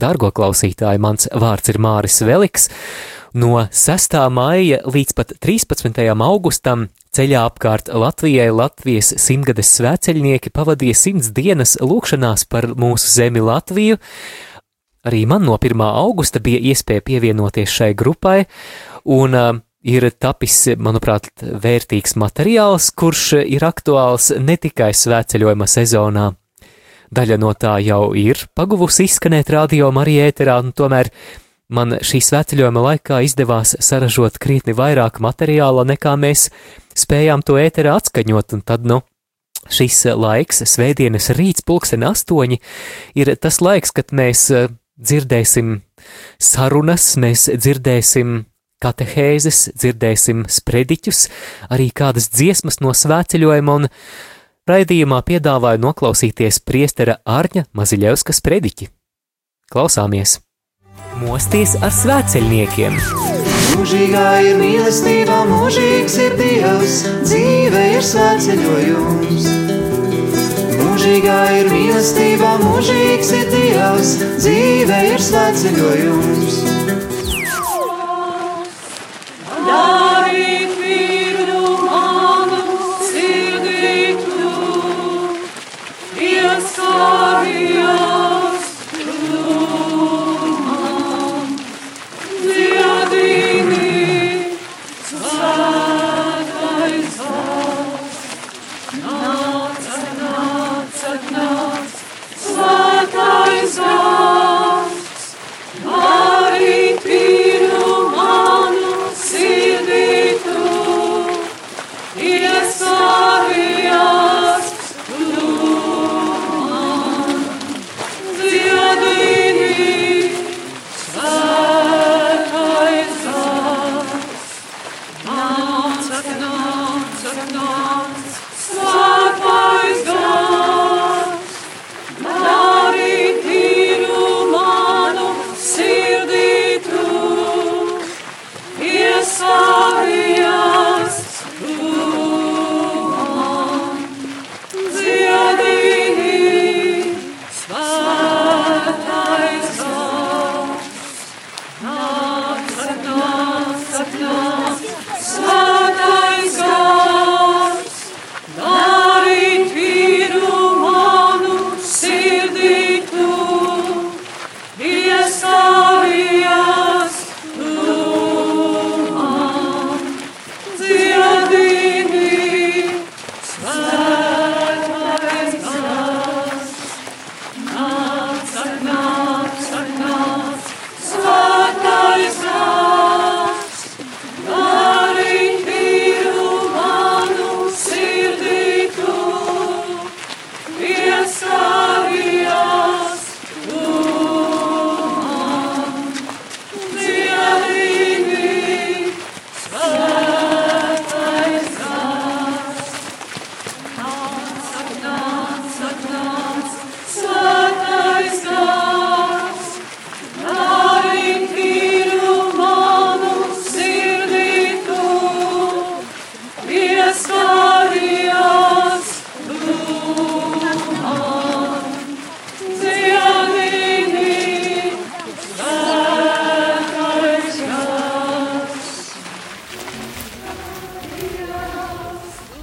Dargo klausītāji, mans vārds ir Māris Veliks. No 6. maija līdz pat 13. augustam ceļā apkārt Latvijai Latvijas simtgades svēceļnieki pavadīja simts dienas lūkšanās par mūsu zemi Latviju. Arī man no 1. augusta bija iespēja pievienoties šai grupai, un uh, ir tapis, manuprāt, vērtīgs materiāls, kurš ir aktuāls ne tikai svētceļojuma sezonā, Daļa no tā jau ir paguvusi izskanēt radio Marija ēterā, un tomēr man šī svētceļojuma laikā izdevās saražot krietni vairāk materiāla, nekā mēs spējām to ēterā atskaņot, un tad, nu, šis laiks, svētdienas rīts, pulksten astoņi, ir tas laiks, kad mēs eh, dzirdēsim sarunas, mēs dzirdēsim katehēzes, dzirdēsim sprediķus, arī kādas dziesmas no svētceļojuma, un Raidījumā piedāvāju noklausīties priestera Ārņa Maziļevska sprediķi. Klausāmies! Mosties ar svētceļniekiem! Mūžīgā ir mīlestība, mūžīgs ir Dievs, dzīve ir svētceļojums. Mūžīgā ir mīlestība, mūžīgs ir Dievs, dzīve ir svētceļojums. Darīt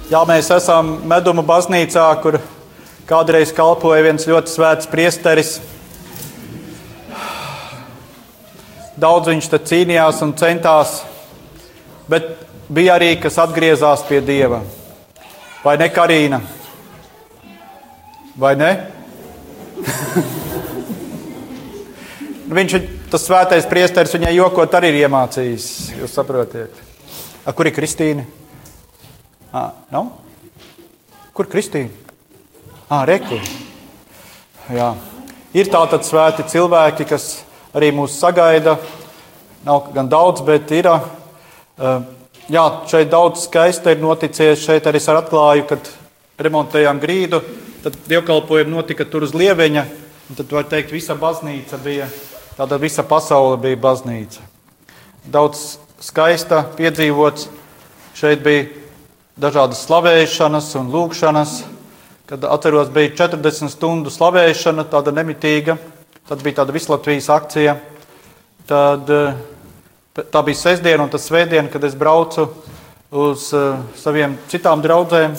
Jā, mēs esam Meduma baznīcā, kur kādreiz kalpoja viens ļoti svēts priesteris. Daudz viņš te cīnījās un centās, bet bija arī, kas atgriezās pie Dieva. Vai ne, Karina? Vai ne? viņš, tas svētais priesteris, viņai jokot, arī ir iemācījis. Jūs saprotiet? A, kur ir Kristīna? À, nav? Kur Kristīna? Ah, reku. Jā. Ir tātad svēti cilvēki, kas arī mūs sagaida, Nav gan daudz, bet ir. Uh, jā, šeit daudz skaista ir noticies. Šeit arī es atklāju, kad remontējām grīdu. Tad dievkalpojumi notika tur uz Lieveņa. Tad var teikt, visa baznīca bija, tāda visa pasaule bija baznīca. Daudz skaista piedzīvots. Šeit bija dažādas slavēšanas un lūkšanas. Kad atceros, bija 40 stundu slavēšana, tāda nemitīga. Tad bija tāda vislatvijas akcija. Tad, tā bija sestdiena un tas svētdiena, kad es braucu uz uh, saviem citām draugiem.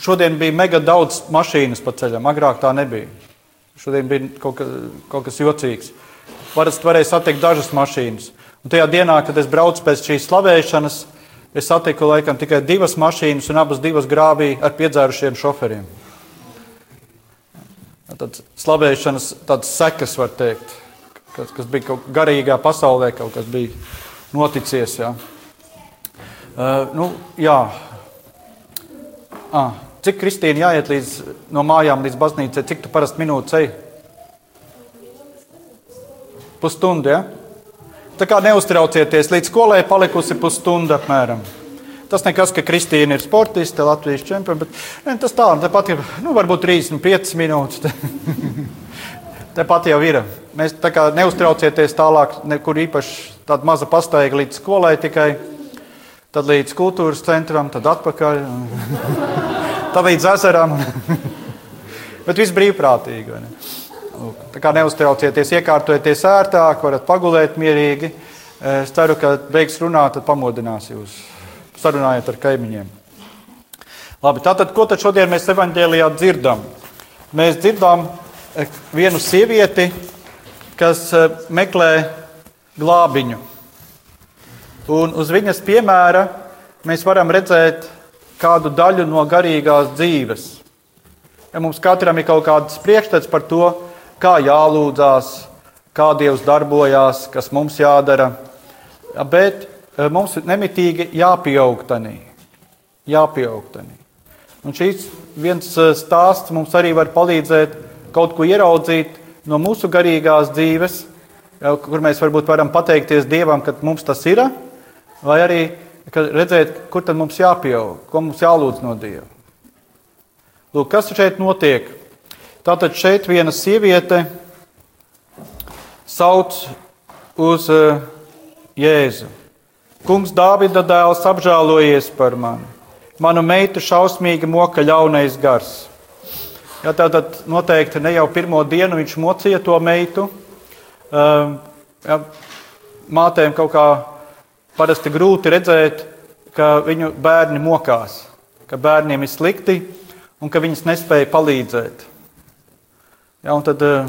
Šodien bija mega daudz mašīnas pa ceļam, agrāk tā nebija. Šodien bija kaut, ka, kaut kas jocīgs. Parasti varēja satikt dažas mašīnas. Un tajā dienā, kad es braucu pēc šīs slavēšanas, es satiku laikam tikai divas mašīnas un abas divas grāvī ar piedzērušiem šoferiem. Tad slavēšanas tādas sekas, var teikt, kas, kas bija kaut garīgā pasaulē, kaut kas bija noticies. Jā. Uh, nu, jā. Ah, cik Kristīna jāiet līdz, no mājām līdz baznīcai? Cik tu parasti minūtes ej? Pusstundu, ja? Tā kā neuztraucieties, līdz skolai palikusi pusstunda apmēram. Tas nekas, ka Kristīna ir sportiste, Latvijas čempione, bet ne, tas tā, tepat ir, nu, varbūt 35 minūtes. Tepat jau ir. Mēs tā kā neuztraucieties tālāk, nekur īpaši tāda maza pastaiga līdz skolai tikai, tad līdz kultūras centram, tad atpakaļ, tad līdz ezeram. Bet viss brīvprātīgi. Tā kā neuztraucieties, iekārtojieties ērtāk, varat pagulēt mierīgi. Es ceru, ka beigs runāt, tad pamodinās jūs. Sarunājiet ar kaimiņiem. Labi, tātad, ko tad šodien mēs evaņģēlijā dzirdam? Mēs dzirdam eh, vienu sievieti, kas eh, meklē glābiņu. Un uz viņas piemēra mēs varam redzēt kādu daļu no garīgās dzīves. Ja mums katram ir kaut kāds priekšstats par to, kā jālūdzās, kā Dievs darbojās, kas mums jādara. Bet eh, mums nemitīgi jāpieaug tanī. Jāpieaug tanī. Un šīs viens eh, stāsts mums arī var palīdzēt kaut ko ieraudzīt no mūsu garīgās dzīves, kur mēs varbūt varam pateikties Dievam, ka mums tas ir, vai arī redzēt, kur tad mums jāpieaug, ko mums jālūdz no Dieva. Lūk, kas šeit notiek? Tātad šeit viena sieviete sauc uz uh, Jēzu. Kungs, Dāvida dēls, apžēlojies par mani. Manu meitu šausmīgi moka ļaunais gars. Ja, tātad noteikti ne jau pirmo dienu viņš mocīja to meitu. Uh, ja, mātēm kaut kā parasti grūti redzēt, ka viņu bērni mokās, ka bērniem ir slikti un ka viņas nespēja palīdzēt. Ja, tad uh,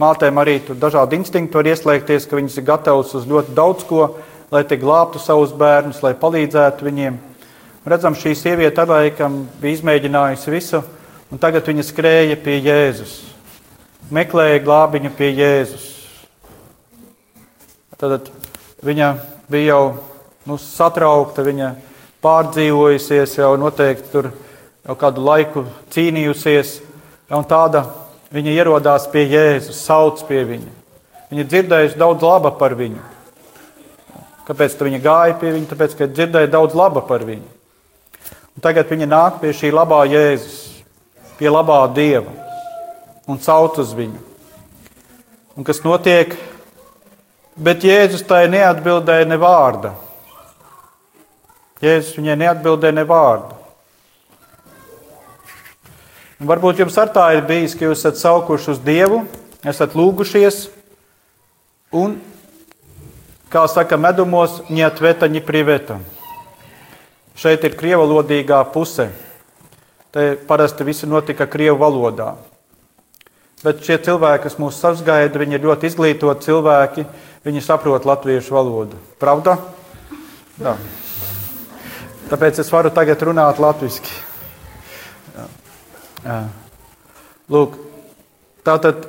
mātēm arī tur dažādi instinkti var ieslēgties, ka viņas ir gatavas uz ļoti daudz ko, lai te glābtu savus bērnus, lai palīdzētu viņiem. Redzam, šī sieviete ar laikam bija izmēģinājusi visu, un tagad viņa skrēja pie Jēzus. Meklēja glābiņu pie Jēzus. Tad viņa bija jau nu, satraukta, viņa pārdzīvojusies, jau noteikti tur jau kādu laiku cīnījusies. Un tāda Viņa ierodās pie Jēzus, sauc pie viņa. Viņa dzirdējusi daudz laba par viņu. Kāpēc viņa gāja pie viņa? Tāpēc, ka dzirdēja daudz laba par viņu. Un tagad viņa nāk pie šī labā Jēzus, pie labā Dieva un sauc uz viņu. Un kas notiek? Bet Jēzus tai neatbildēja ne vārda. Jēzus viņai neatbildēja ne vārdu. Un varbūt jums ar tā ir bijis, ka jūs esat saukuši uz Dievu, esat lūgušies, un, kā saka medumos, ņet vetaņi priveta. Šeit ir krievalodīgā puse. Te parasti viss notika krievu valodā. Bet šie cilvēki, kas mūs sasgaida, viņi ir ļoti izglītoti cilvēki, viņi saprot latviešu valodu. Pravda? Jā. Tāpēc es varu tagad runāt latviešu. Lūk, tātad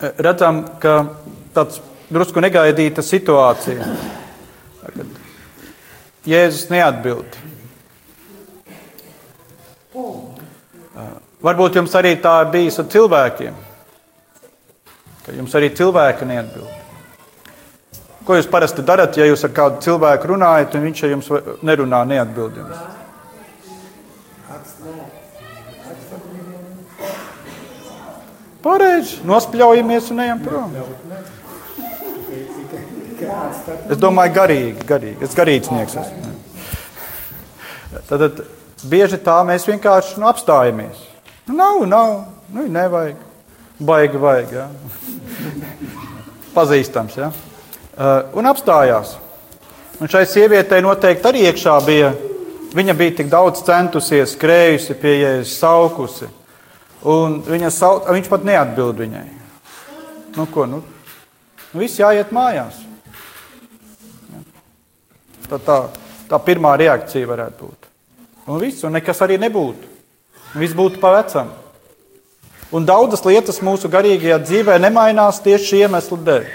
eh, redzam, ka tāds drusku negaidīta situācija. Kad Jēzus neatbild. Varbūt jums arī tā ir bijis ar cilvēkiem, ka jums arī cilvēki neatbild. Ko jūs parasti darat, ja jūs ar kādu cilvēku runājat, un viņš ar jums nerunā, neatbild jums? Pareizi, nospļaujamies un ejam prom. Es domāju, garīgi, garīgi. Es garīdznieks esmu. Tad, tad bieži tā mēs vienkārši nu, apstājamies. Nu, nav, nav, nu, nevajag. Baigi, vajag. Ja? Pazīstams. Ja? Uh, un apstājās. Un šai sievietei noteikti arī iekšā bija. Viņa bija tik daudz centusies, skrējusi pie jēzus, saukusi. Un viņa sau, viņš pat neatbild viņai. Nu, ko, nu, nu viss jāiet mājās. Tā, tā, tā pirmā reakcija varētu būt. Un viss, un nekas arī nebūtu. Viss būtu pa vecam. Un daudzas lietas mūsu garīgajā dzīvē nemainās tieši šī iemesla dēļ.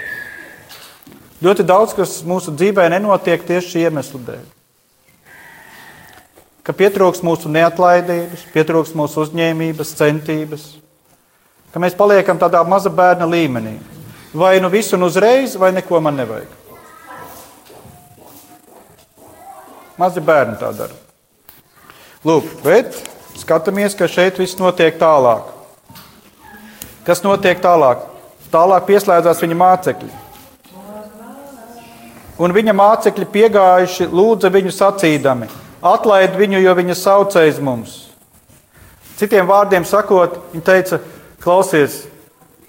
Ļoti daudz kas mūsu dzīvē nenotiek tieši šī iemesla dēļ. Ka pietrūks mūsu neatlaidības, pietrūks mūsu uzņēmības, centības, ka mēs paliekam tādā maza bērna līmenī. Vai nu visu un uzreiz, vai neko man nevajag. Mazi bērni tā dara. Lūk, bet skatāmies, ka šeit viss notiek tālāk. Kas notiek tālāk? Tālāk pieslēdzās viņa mācekļi. Un viņa mācekļi piegājuši, lūdza viņu sacīdami: Atlaid viņu, jo viņa saucēs mums. Citiem vārdiem sakot, viņa teica: Klausies,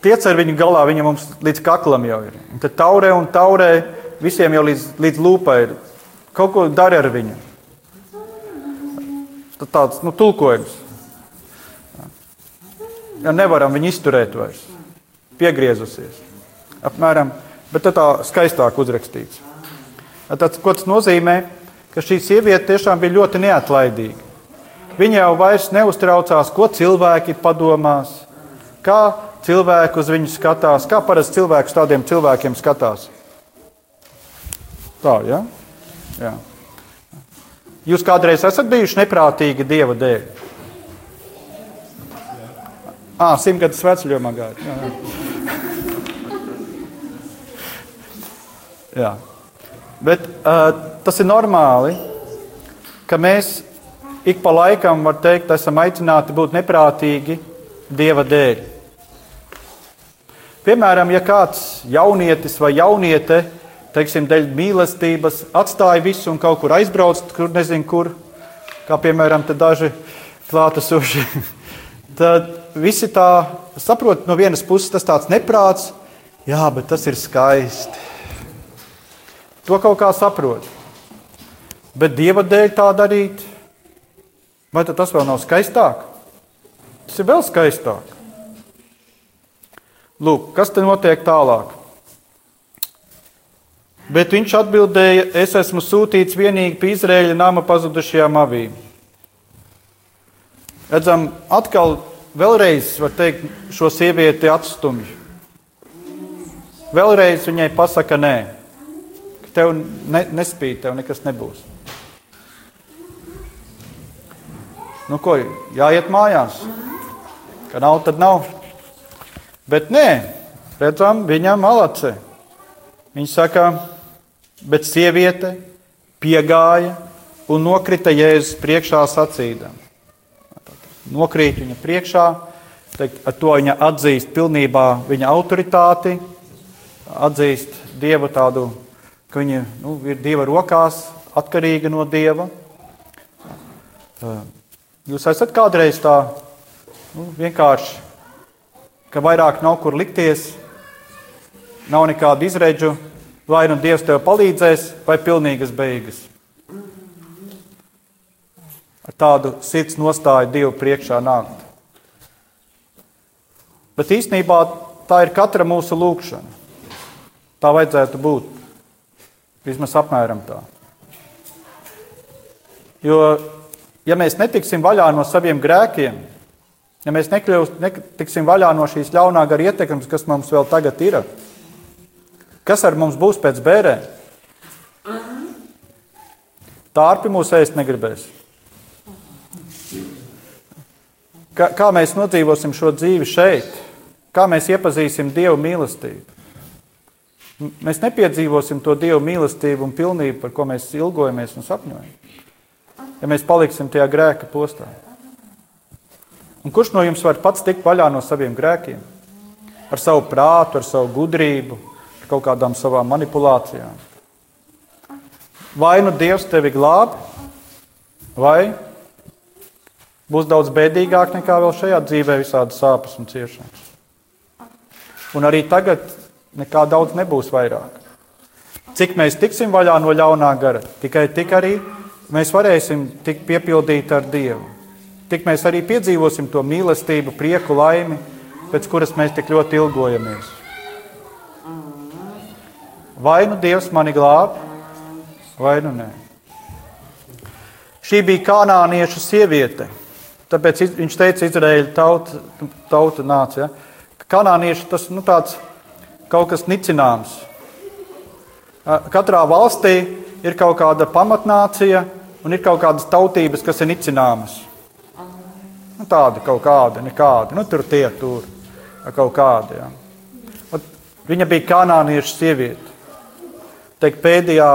tiec ar viņu galā, viņa mums līdz kaklam jau ir. Un tad taurē un taurē visiem jau līdz, līdz lūpai ir. Kaut ko dara ar viņu. Tas tāds nu, tulkojums ja nevaram viņu izturēt vairs. Piegriezusies. Apmēram, bet tā skaistāk uzrakstīts. Tāds, ko tas nozīmē? Ka šī sieviete tiešām bija ļoti neatlaidīga. Viņa jau vairs neuztraucās, ko cilvēki padomās, kā cilvēki uz viņu skatās, kā parasti cilvēki uz tādiem cilvēkiem skatās. Tā, ja? Jā. Jūs kādreiz esat bijuši neprātīgi Dieva dēļ? Ah, simtgadus vecļomā gāja. Jā, jā. jā. Bet uh, tas ir normāli, ka mēs ik pa laikam, var teikt, esam aicināti būt neprātīgi Dieva dēļ. Piemēram, ja kāds jaunietis vai jauniete, teiksim, dēļ mīlestības atstāja visu un kaut kur aizbrauc, kur nezinu, kur, kā piemēram daži klātesošie, tad visi tā saprot, no vienas puses tas tāds neprāts, jā, bet tas ir skaisti. To kaut kā saprot. Bet dieva dēļ tā darīt, vai tas vēl nav skaistāk? Tas ir vēl skaistāk. Lūk, kas te notiek tālāk? Bet viņš atbildēja, es esmu sūtīts vienīgi pie Izraēļa nama pazudušajām avīm. Redzam, atkal vēlreiz, var teikt, šo sievieti atstumj. Vēlreiz viņai pasaka, nē, tev ne, nespīd, tev nekas nebūs. Nu, ko, jāiet mājās. Ka nav, tad nav. Bet nē, redzam, viņam malace. Viņa saka, bet sieviete piegāja un nokrita Jēzus priekšā sacīdama nokrīt viņa priekšā. Teikt, ar to viņa atzīst pilnībā viņa autoritāti, atzīst dievu tādu, ka viņa nu, ir dieva rokās, atkarīga no dieva. Jūs esat kādreiz tā nu, vienkārši, ka vairāk nav kur likties, nav nekādu izredzu, vai nu dievs tev palīdzēs, vai pilnīgas beigas ar tādu sirds nostāju Dievu priekšā nākt. Bet īstenībā tā ir katra mūsu lūkšana. Tā vajadzētu būt. Vismaz apmēram tā. Jo, ja mēs netiksim vaļā no saviem grēkiem, ja mēs nekļūst, netiksim vaļā no šīs ļaunā gara ietekmes, kas mums vēl tagad ir, kas ar mums būs pēc bērēm? Tārpi mūs ēst negribēs. Kā, kā mēs nodzīvosim šo dzīvi šeit? Kā mēs iepazīsim Dievu mīlestību? Mēs nepiedzīvosim to Dieva mīlestību un pilnību, par ko mēs ilgojamies un sapņojam. Ja mēs paliksim tajā grēka postā. Un kurš no jums var pats tikt vaļā no saviem grēkiem? Ar savu prātu, ar savu gudrību, ar kaut kādām savām manipulācijām. Vai nu Dievs tevi glāb, vai būs daudz bēdīgāk nekā vēl šajā dzīvē, visādi sāpes un ciešanas. Un arī tagad nekā daudz nebūs vairāk. Cik mēs tiksim vaļā no ļaunā gara, tikai tik arī mēs varēsim tikt piepildīti ar Dievu. Tik mēs arī piedzīvosim to mīlestību, prieku, laimi, pēc kuras mēs tik ļoti ilgojamies. Vai nu Dievs mani glāb, vai nu nē. Šī bija kanāniešu sieviete. Tāpēc viņš teica, Izraēla tauta, tauta nāca. Ja? Kanānieši tas nu, tāds kaut kas nicināms. Katrā valstī ir kaut kāda pamatnācija un ir kaut kādas tautības, kas ir nicināmas. Nu, tāda kaut kāda, nekāda. Nu, tur tie tur kaut kāda. Ja. Ot, Viņa bija kanāniešu sieviete. Teikt, pēdējā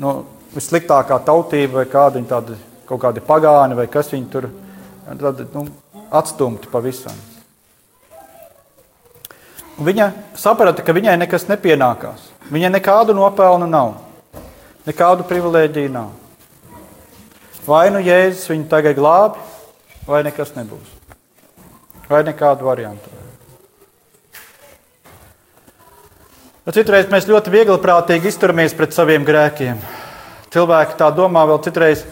nu, vissliktākā tautība vai kāda viņa tāda, kaut kādi pagāni vai kas viņi tur tad, nu, atstumti pavisam. Viņa saprata, ka viņai nekas nepienākās. Viņai nekādu nopelnu nav, nekādu privilēģiju nav. Vai nu Jēzus viņu tagad glābi, vai nekas nebūs. Vai nekādu variantu. Bet citreiz mēs ļoti viegli prātīgi izturamies pret saviem grēkiem. Cilvēki tā domā vēl citreiz,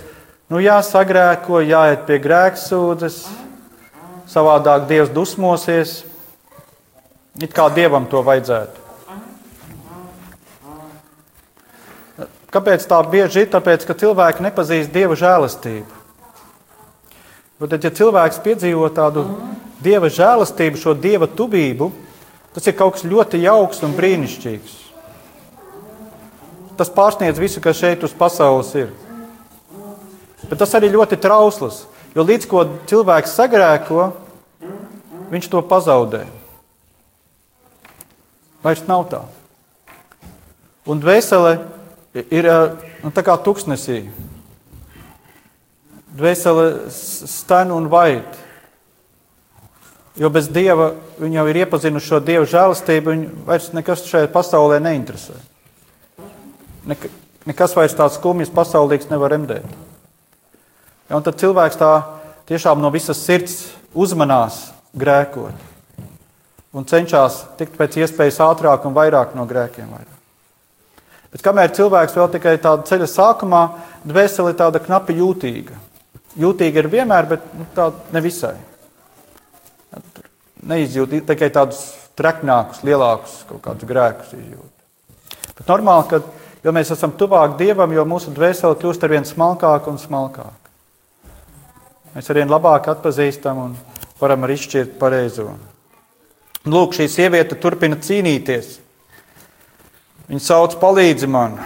nu jā, sagrēko, jāiet pie grēksūdzes, savādāk Dievs dusmosies. It kā Dievam to vajadzētu. Kāpēc tā bieži ir? Tāpēc, ka cilvēki nepazīst Dieva žēlastību. Bet, tad, ja cilvēks piedzīvo tādu Dieva žēlastību, šo Dieva tuvību, tas ir kaut kas ļoti jauks un brīnišķīgs. Tas pārsniedz visu, kas šeit uz pasaules ir. Bet tas arī ļoti trausls, jo līdz ko cilvēks sagrēko, viņš to pazaudē. Vairs nav tā. Un dvēsele ir nu, tā kā tuksnesī. Dvēsele sten un vaid. Jo bez dieva viņa jau ir iepazinusi šo dievu žēlastību, viņa vairs nekas šajā pasaulē neinteresē. Nek nekas vairs tāds skumjas pasaulīgs nevar remdēt. Ja, tad cilvēks tā tiešām no visas sirds uzmanās grēkot un cenšas tikt pēc iespējas ātrāk un vairāk no grēkiem. Vairāk. Bet kamēr cilvēks vēl tikai tādā ceļa sākumā, dvēsele ir tāda knapi jūtīga. Jūtīga ir vienmēr, bet nu, tā nevisai. Neizjūt tikai tādus treknākus, lielākus kaut kādus grēkus. Izjūt. Bet normāli, ka jo mēs esam tuvāk Dievam, jo mūsu dvēsele kļūst ar vien smalkāka un smalkāka. Mēs arvien labāk atpazīstam un varam arī izšķirt pareizo. Lūk, šī sieviete turpina cīnīties. Viņa sauc, palīdzi man.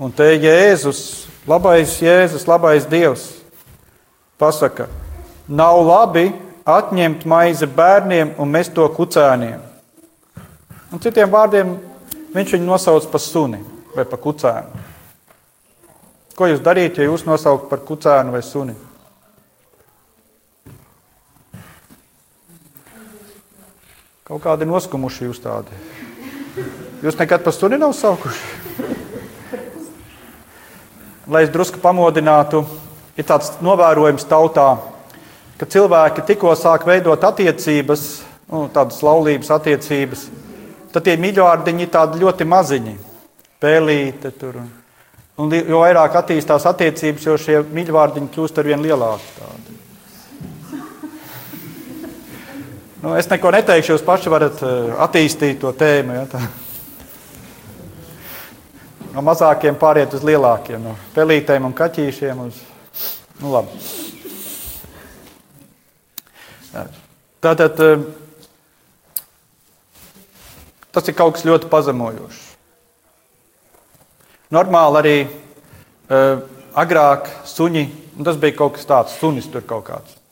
Un te Jēzus, labais Jēzus, labais Dievs, pasaka, nav labi atņemt maizi bērniem un mest to kucēniem. Un citiem vārdiem viņš viņu nosauc par suni vai par kucēnu. Ko jūs darītu, ja jūs nosauktu par kucēnu vai suni? Kaut kādi noskumuši jūs tādi. Jūs nekad par suni nav saukuši? Lai es drusku pamodinātu, ir tāds novērojums tautā, ka cilvēki tikko sāk veidot attiecības, nu, tādas laulības attiecības, tad tie mīļvārdiņi ir tādi ļoti maziņi, pēlīte tur. Un, jo vairāk attīstās attiecības, jo šie mīļvārdiņi kļūst ar vien lielāki. Tādi. Nu, es neko neteikšu, jūs paši varat attīstīt to tēmu. Ja, tā. no mazākiem pāriet uz lielākiem, no pelītēm un kaķīšiem. Uz, nu, labi. Tātad tas ir kaut kas ļoti pazemojošs. Normāli arī uh, agrāk suņi, tas bija kaut kas tāds, sunis tur kaut kāds.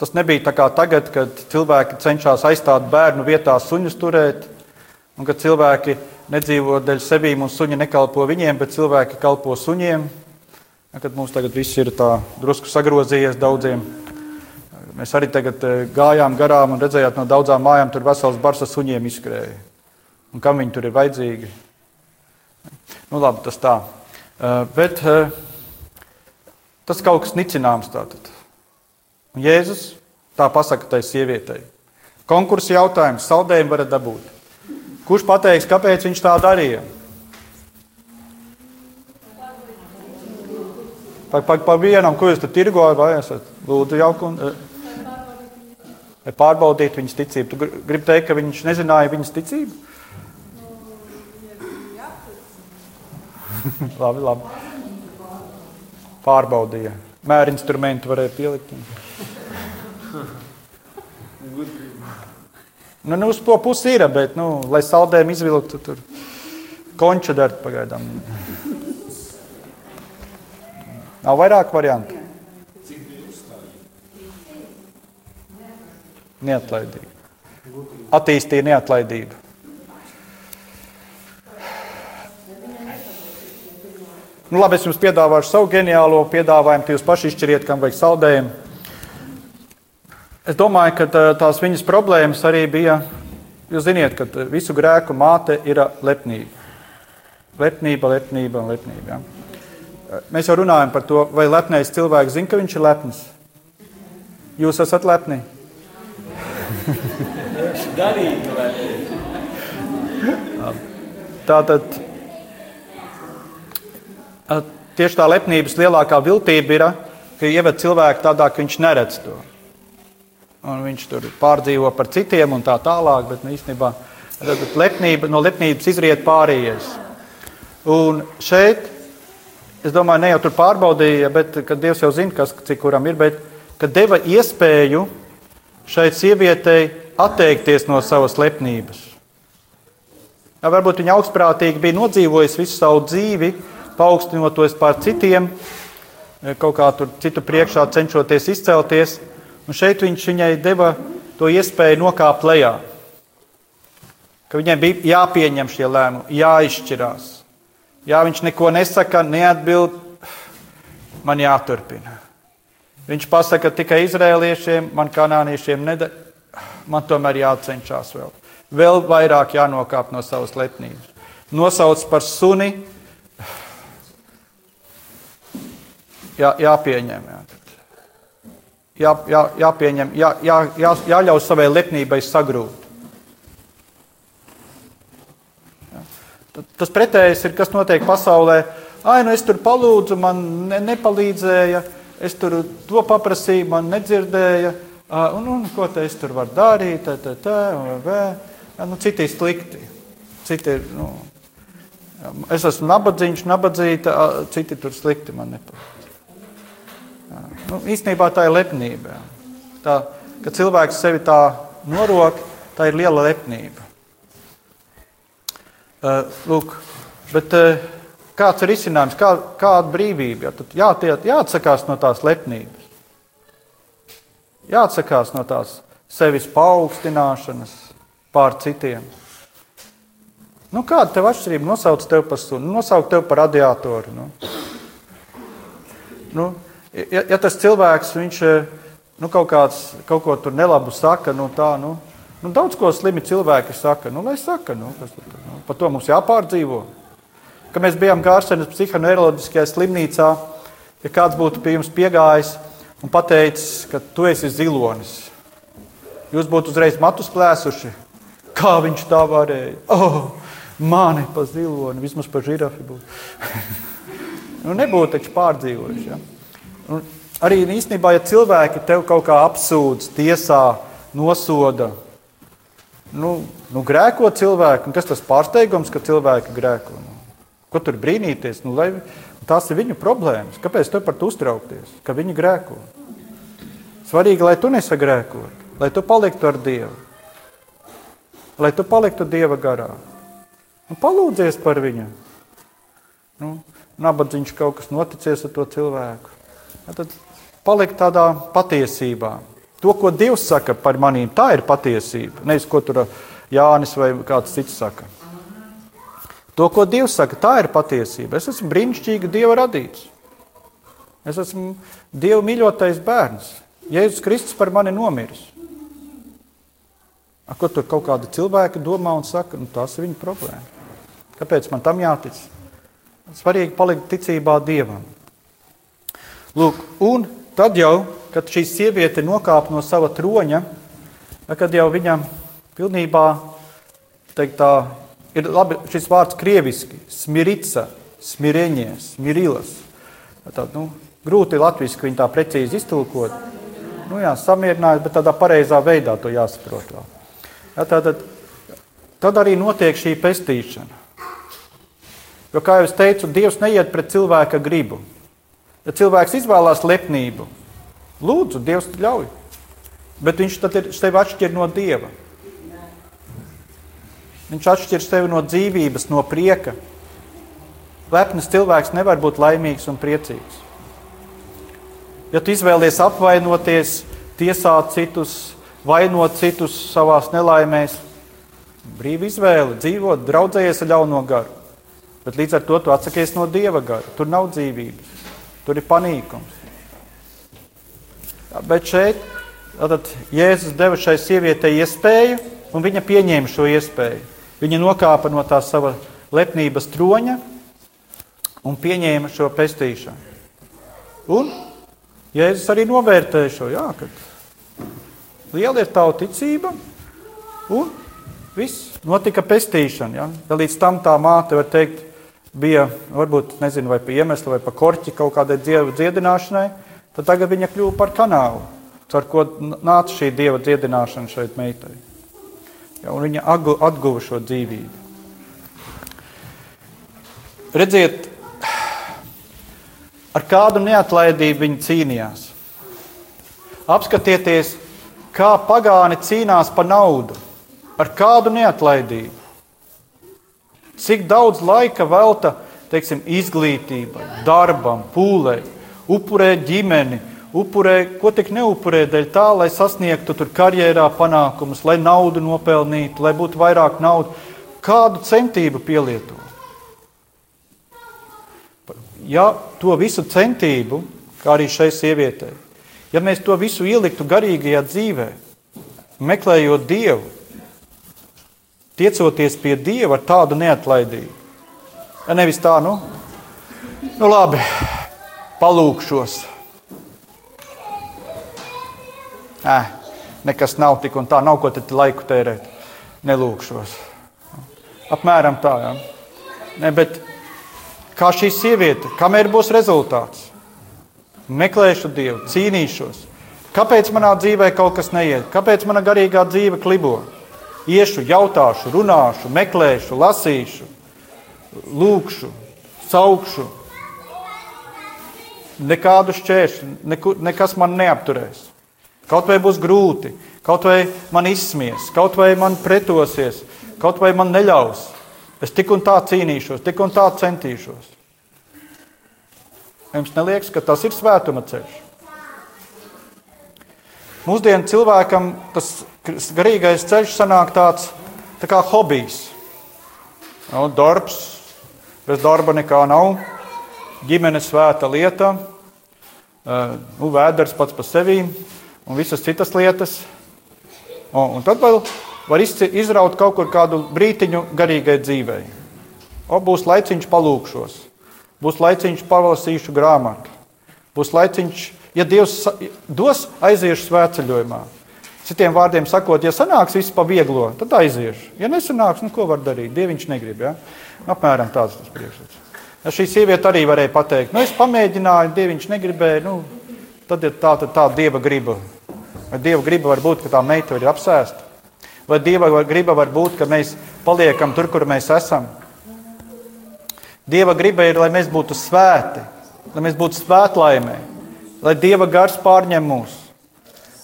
Tas nebija tā kā tagad, kad cilvēki cenšas aizstāt bērnu vietā suņus turēt. un ka cilvēki nedzīvo dēļ sevīm un suņi nekalpo viņiem, bet cilvēki kalpo suņiem. Kad mums tagad viss ir tā drusku sagrozījies daudziem. Mēs arī tagad eh, gājām garām un redzējām no daudzām mājām, tur vesels bars ar suņiem izskrēja. Un kam viņi tur ir vajadzīgi? Nu, labi, tas tā. Uh, bet uh, tas kaut kas nicināms tātad. Un Jēzus tā pasaka tai sievietei. Konkursa jautājums, saldējumu varat dabūt. Kurš pateiks, kāpēc viņš tā darīja? Par, par, par vienam, ko jūs tur tirgojat, vai esat? Lūdzu, jauku. Vai pārbaudīt viņas ticību? Tu gribi teikt, ka viņš nezināja viņas ticību? labi, labi. Pārbaudīja. Mēra instrumentu varēja pielikt. Nu, nu, uz to pusi ir, bet, nu, lai saldējumu izvilktu, tur konču dara pagaidām. Nav vairāk variantu. Neatlaidība. Attīstīja neatlaidību. Nu, labi, es jums piedāvāšu savu ģeniālo piedāvājumu, jūs paši izšķiriet, kam vajag saldējumu. Es domāju, ka tās viņas problēmas arī bija. Jūs zināt, ka visu grēku māte ir lepnība. Lepnība, lepnība un lepnība. Ja? Mēs jau runājam par to, vai lepnais cilvēks zina, ka viņš ir lepns. Jūs esat lepni. Tātad tieši tā lepnības lielākā viltība ir, ka ieved cilvēku tādā, ka viņš neredz to. Un viņš tur pārdzīvo par citiem un tā tālāk, bet nu, īstenībā lepnība, no lepnības izriet pārējais. Un šeit Es domāju, ne jau tur pārbaudīja, bet Dievs jau zina, kas cik kuram ir, bet kad deva iespēju šai sievietei atteikties no savas lepnības. Ja, varbūt viņa augstprātīgi bija nodzīvojusi visu savu dzīvi, paaugstinoties pār citiem, kaut kā tur citu priekšā cenšoties izcelties. Un šeit viņš viņai deva to iespēju nokāpt lejā. Ka viņai bija jāpieņem šie lēmumi, jāizšķirās. Ja viņš neko nesaka, neatbild, man jāturpina. Viņš pasaka tikai izrēliešiem, man kanāniešiem nedara. Man tomēr jācenšas vēl. Vēl vairāk jānokāp no savas lepnības. Nosauc par suni, jā, jāpieņem. Jā. Jā, jā, jāpieņem, jā, jā, jā, jāļauj savai lepnībai sagrūt. Tas pretējais ir, kas notiek pasaulē. Ai, nu es tur palūdzu, man ne, nepalīdzēja, es tur to paprasīju, man nedzirdēja. Un, un ko te es tur varu darīt? Tā, tā, tā, vē. Ja, nu, citi ir slikti. Citi ir, nu, es esmu nabadzīgs, nabadzīta, citi tur slikti man nepalīdz. Nu, īstenībā tā ir lepnība. Tā, ka cilvēks sevi tā norok, tā ir liela lepnība. Eh, lūk, bet eh, kāds ir izcinājums, kā, kāda brīvība? Ja? Tad jātiet, jāatsakās no tās lepnības, jāatsakās no tās sevis paaugstināšanas pār citiem. Nu, kāda tev atšķirība? Nosauc tevi par sunu, nosauc tevi par radiatoru. Nu. Nu, ja, ja tas cilvēks viņš, eh, nu, kaut, kāds, kaut ko tur nelabu saka, nu, tā, nu, Nu, daudz ko slimi cilvēki saka, nu, lai saka, nu, kas, nu, par to mums jāpārdzīvo. Kad mēs bijām Gārsenes psihoneiroloģiskajā slimnīcā, ja kāds būtu pie jums piegājis un pateicis, ka tu esi zilonis, jūs būtu uzreiz matus plēsuši. Kā viņš tā varēja? Oh, mani pa ziloni, vismaz pa žirafi būtu. nu, nebūtu taču pārdzīvojuši. Ja? Un arī īstenībā, ja cilvēki tev kaut kā apsūdz, tiesā, nosoda, nu, nu, grēko cilvēki. Kas tas pārsteigums, ka cilvēki grēko? Nu, ko tur brīnīties? Nu, lai, tās ir viņu problēmas. Kāpēc tev par to uztraukties, ka viņi grēko? Svarīgi, lai tu nesagrēkotu, lai tu paliktu ar Dievu, lai tu paliktu Dieva garā. Un palūdzies par viņu. Nu, nabadzīgs kaut kas noticies ar to cilvēku. Tad palikt tādā patiesībā. To, ko Dievs saka par manīm, tā ir patiesība. Nevis, ko tur Jānis vai kāds cits saka. To, ko Dievs saka, tā ir patiesība. Es esmu brīnišķīgi Dieva radīts. Es esmu Dieva mīļotais bērns. Jēzus Kristus par mani nomiris. Ko tur kaut kādi cilvēki domā un saka, nu, tas ir viņa problēma. Kāpēc man tam jātic? Svarīgi palikt ticībā Dievam. Lūk, un tad jau, kad šī sieviete nokāpa no sava troņa, kad jau viņam pilnībā teikt, tā, ir labi šis vārds krieviski, smirica, smireņie, smirilas. Tā, nu, grūti latviešu viņu tā precīzi iztulkot. Nu, jā, samierinājās, bet tādā pareizā veidā to jāsaprot. Vēl. Ja, tad, tad arī notiek šī pestīšana. Jo, kā jau es teicu, Dievs neiet pret cilvēka gribu. Ja cilvēks izvēlās lepnību, lūdzu, Dievs ļauj. Bet viņš tad ir sevi atšķir no Dieva. Viņš atšķir sevi no dzīvības, no prieka. Lepns cilvēks nevar būt laimīgs un priecīgs. Ja tu izvēlies apvainoties, tiesāt citus, vainot citus savā nelaimēs, brīva izvēle, dzīvot, draudzējies ar ļauno garu. Bet līdz ar to tu atsakies no dieva gara. Tur nav dzīvības, tur ir panīkums. Bet šeit tad, Jēzus deva šai sievietei iespēju, un viņa pieņēma šo iespēju. Viņa nokāpa no tā sava lepnības troņa un pieņēma šo pestīšanu. Un Jēzus arī novērtēja šo, jā, kad liela ir tava ticība, un viss notika pestīšana. Ja? Ja līdz tam tā māte, var teikt, bija varbūt nezinu, vai pa iemeslu, vai pa korķi kaut kādai dieva dziedināšanai, tad tagad viņa kļuva par kanālu, ar ko nāca šī dieva dziedināšana šeit meitai. Ja, un viņa atguva šo dzīvību. Redziet, ar kādu neatlaidību viņi cīnījās. Apskatieties, kā pagāni cīnās par naudu, ar kādu neatlaidību. Cik daudz laika velta teiksim, izglītībai, darbam, pūlei, upurē ģimeni, upurē, ko tik neupurē dēļ tā, lai sasniegtu tur karjerā panākumus, lai naudu nopelnītu, lai būtu vairāk naudas. Kādu centību pielietot? ja to visu centību, kā arī šai sievietei, ja mēs to visu ieliktu garīgajā dzīvē, meklējot Dievu, tiecoties pie Dieva ar tādu neatlaidību, nevis tā, nu, nu labi, palūkšos. Nē, nekas nav tik un tā, nav ko te laiku tērēt. Nelūkšos. Apmēram tā, jā. Ne, bet kā šī sieviete, kamēr būs rezultāts. Meklēšu Dievu, cīnīšos. Kāpēc manā dzīvē kaut kas neiet? Kāpēc mana garīgā dzīve klibo? Iešu, jautāšu, runāšu, meklēšu, lasīšu, lūkšu, saukšu. Nekādu šķēršļu, nekas man neapturēs. Kaut vai būs grūti, kaut vai man izsmies, kaut vai man pretosies, kaut vai man neļaus. Es tik un tā cīnīšos, tik un tā centīšos. Jums neliekas, ka tas ir svētuma ceļš? Mūsdienu cilvēkam tas garīgais ceļš sanāk tāds tā kā hobijs. Nu, darbs, bez darba nekā nav, ģimenes svēta lieta, nu, vēders pats par sevi un visas citas lietas. Un, un tad vēl var izraut kaut kur kādu brītiņu garīgai dzīvei. O, būs laiciņš palūkšos, būs laiciņš palasīšu grāmatu, būs laiciņš, ja Dievs dos, aiziešu svētceļojumā. Citiem vārdiem sakot, ja sanāks viss pa vieglo, tad aiziešu. Ja nesanāks, nu ko var darīt? Dieviņš negrib. Ja? Apmēram tāds tas priekšstats. Ja šī sieviete arī varēja pateikt, nu es pamēģināju, Dieviņš negribēja, nu, tad ir tā, tā, tā Dieva griba. Vai Dieva griba var būt, ka tā meita ir apsēsta? Vai Dieva griba var būt, ka mēs paliekam tur, kur mēs esam? Dieva griba ir, lai mēs būtu svēti, lai mēs būtu svētlaimē, lai Dieva gars pārņem mūs,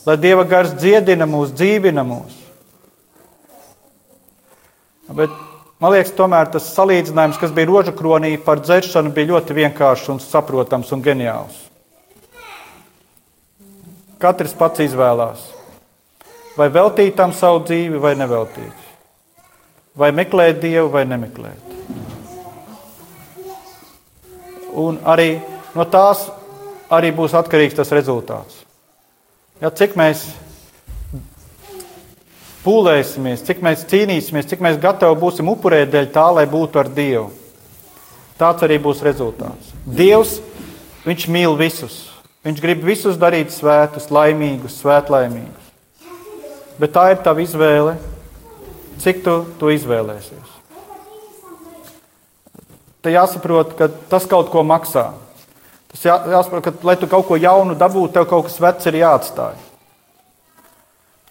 lai Dieva gars dziedina mūs, dzīvina mūs. Bet, man liekas, tomēr tas salīdzinājums, kas bija rožu kronī par dzeršanu, bija ļoti vienkāršs un saprotams un ģeniāls. Katrs pats izvēlās vai veltīt tam savu dzīvi, vai neveltīt. vai meklēt Dievu, vai nemeklēt. Un arī no tās arī būs atkarīgs tas rezultāts. Ja, cik mēs pūlēsimies, cik mēs cīnīsimies, cik mēs gatavi būsim upurēt dēļ tā, lai būtu ar Dievu. Tāds arī būs rezultāts. Dievs, viņš mīl visus. Viņš grib visus darīt svētus, laimīgus, svētlaimīgus. Bet tā ir tava izvēle, cik tu to izvēlēsies. Te jāsaprot, ka tas kaut ko maksā. Tas jā, jāsaprot, ka, lai tu kaut ko jaunu dabūtu, tev kaut kas vecs ir jāatstāj.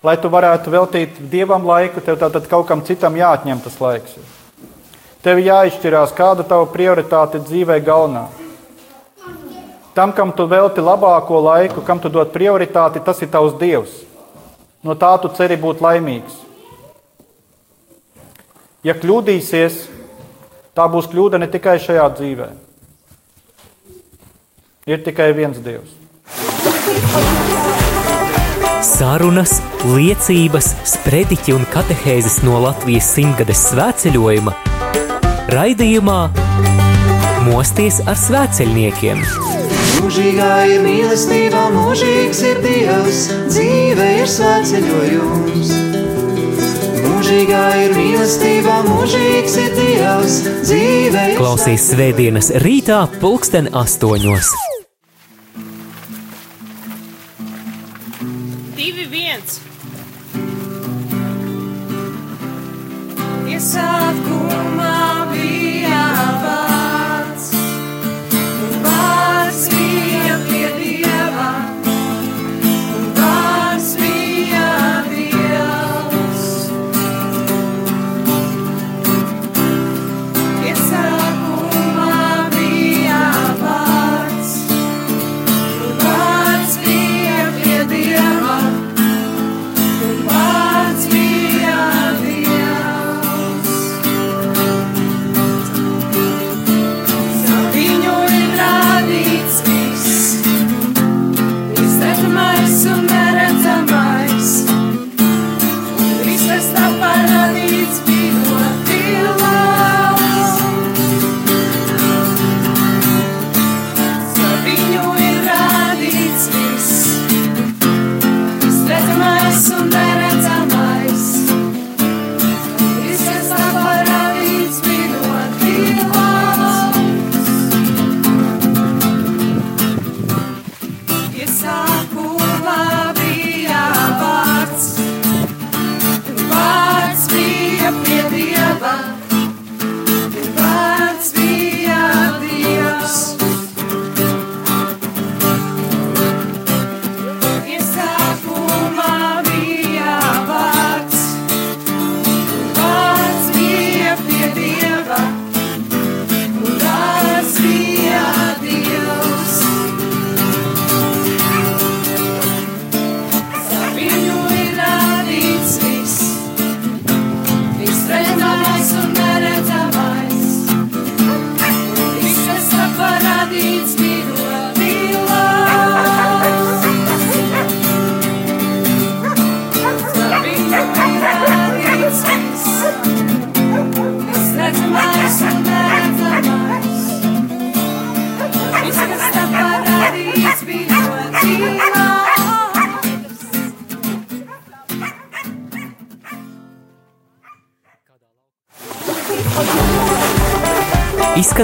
Lai tu varētu veltīt dievam laiku, tev tātad kaut kam citam jāatņem tas laiks. Tev jāizšķirās, kāda tava prioritāte dzīvē galvenā. Tam, kam tu velti labāko laiku, kam tu dod prioritāti, tas ir tavs dievs. No tā tu ceri būt laimīgs. Ja kļūdīsies, tā būs kļūda ne tikai šajā dzīvē. Ir tikai viens Dievs. Sarunas, liecības, sprediķi un katehēzes no Latvijas simtgades svētceļojuma raidījumā Mosties ar svētceļniekiem. Mūžīgā ir mīlestība, mūžīgs ir Dievs, dzīve ir svētceļojums. Mūžīgā ir mīlestība, mūžīgs ir Dievs, dzīve ir Klausīs svētdienas rītā pulksten astoņos.